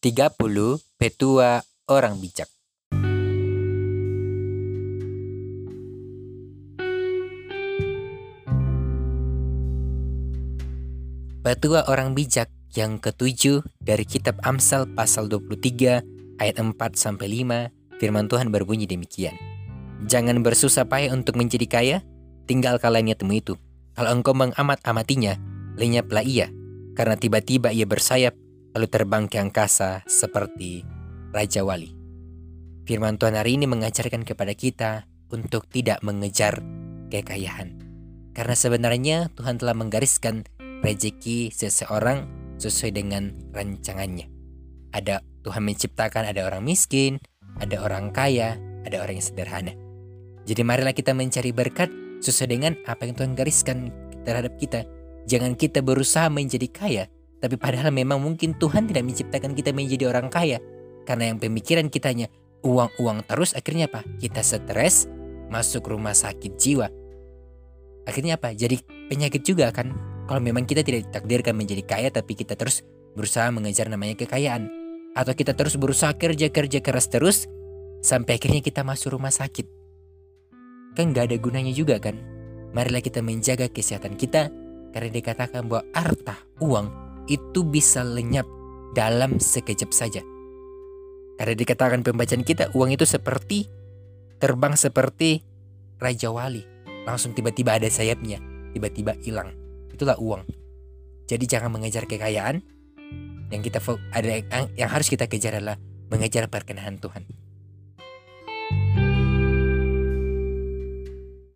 30 petua orang bijak. Petua orang bijak yang ketujuh dari kitab Amsal pasal 23 ayat 4 sampai 5 firman Tuhan berbunyi demikian. Jangan bersusah payah untuk menjadi kaya, tinggalkanlah niatmu itu. Kalau engkau mengamat-amatinya, lenyaplah ia, karena tiba-tiba ia bersayap lalu terbang ke angkasa seperti Raja Wali. Firman Tuhan hari ini mengajarkan kepada kita untuk tidak mengejar kekayaan. Karena sebenarnya Tuhan telah menggariskan rezeki seseorang sesuai dengan rancangannya. Ada Tuhan menciptakan ada orang miskin, ada orang kaya, ada orang yang sederhana. Jadi marilah kita mencari berkat sesuai dengan apa yang Tuhan gariskan terhadap kita. Jangan kita berusaha menjadi kaya, tapi padahal memang mungkin Tuhan tidak menciptakan kita menjadi orang kaya. Karena yang pemikiran kitanya uang-uang terus akhirnya apa? Kita stres, masuk rumah sakit jiwa. Akhirnya apa? Jadi penyakit juga kan? Kalau memang kita tidak ditakdirkan menjadi kaya tapi kita terus berusaha mengejar namanya kekayaan. Atau kita terus berusaha kerja-kerja keras terus sampai akhirnya kita masuk rumah sakit. Kan gak ada gunanya juga kan? Marilah kita menjaga kesehatan kita karena dikatakan bahwa harta, uang itu bisa lenyap dalam sekejap saja. Karena dikatakan pembacaan kita, uang itu seperti terbang seperti Raja Wali. Langsung tiba-tiba ada sayapnya, tiba-tiba hilang. Itulah uang. Jadi jangan mengejar kekayaan. Yang kita ada yang harus kita kejar adalah mengejar perkenahan Tuhan.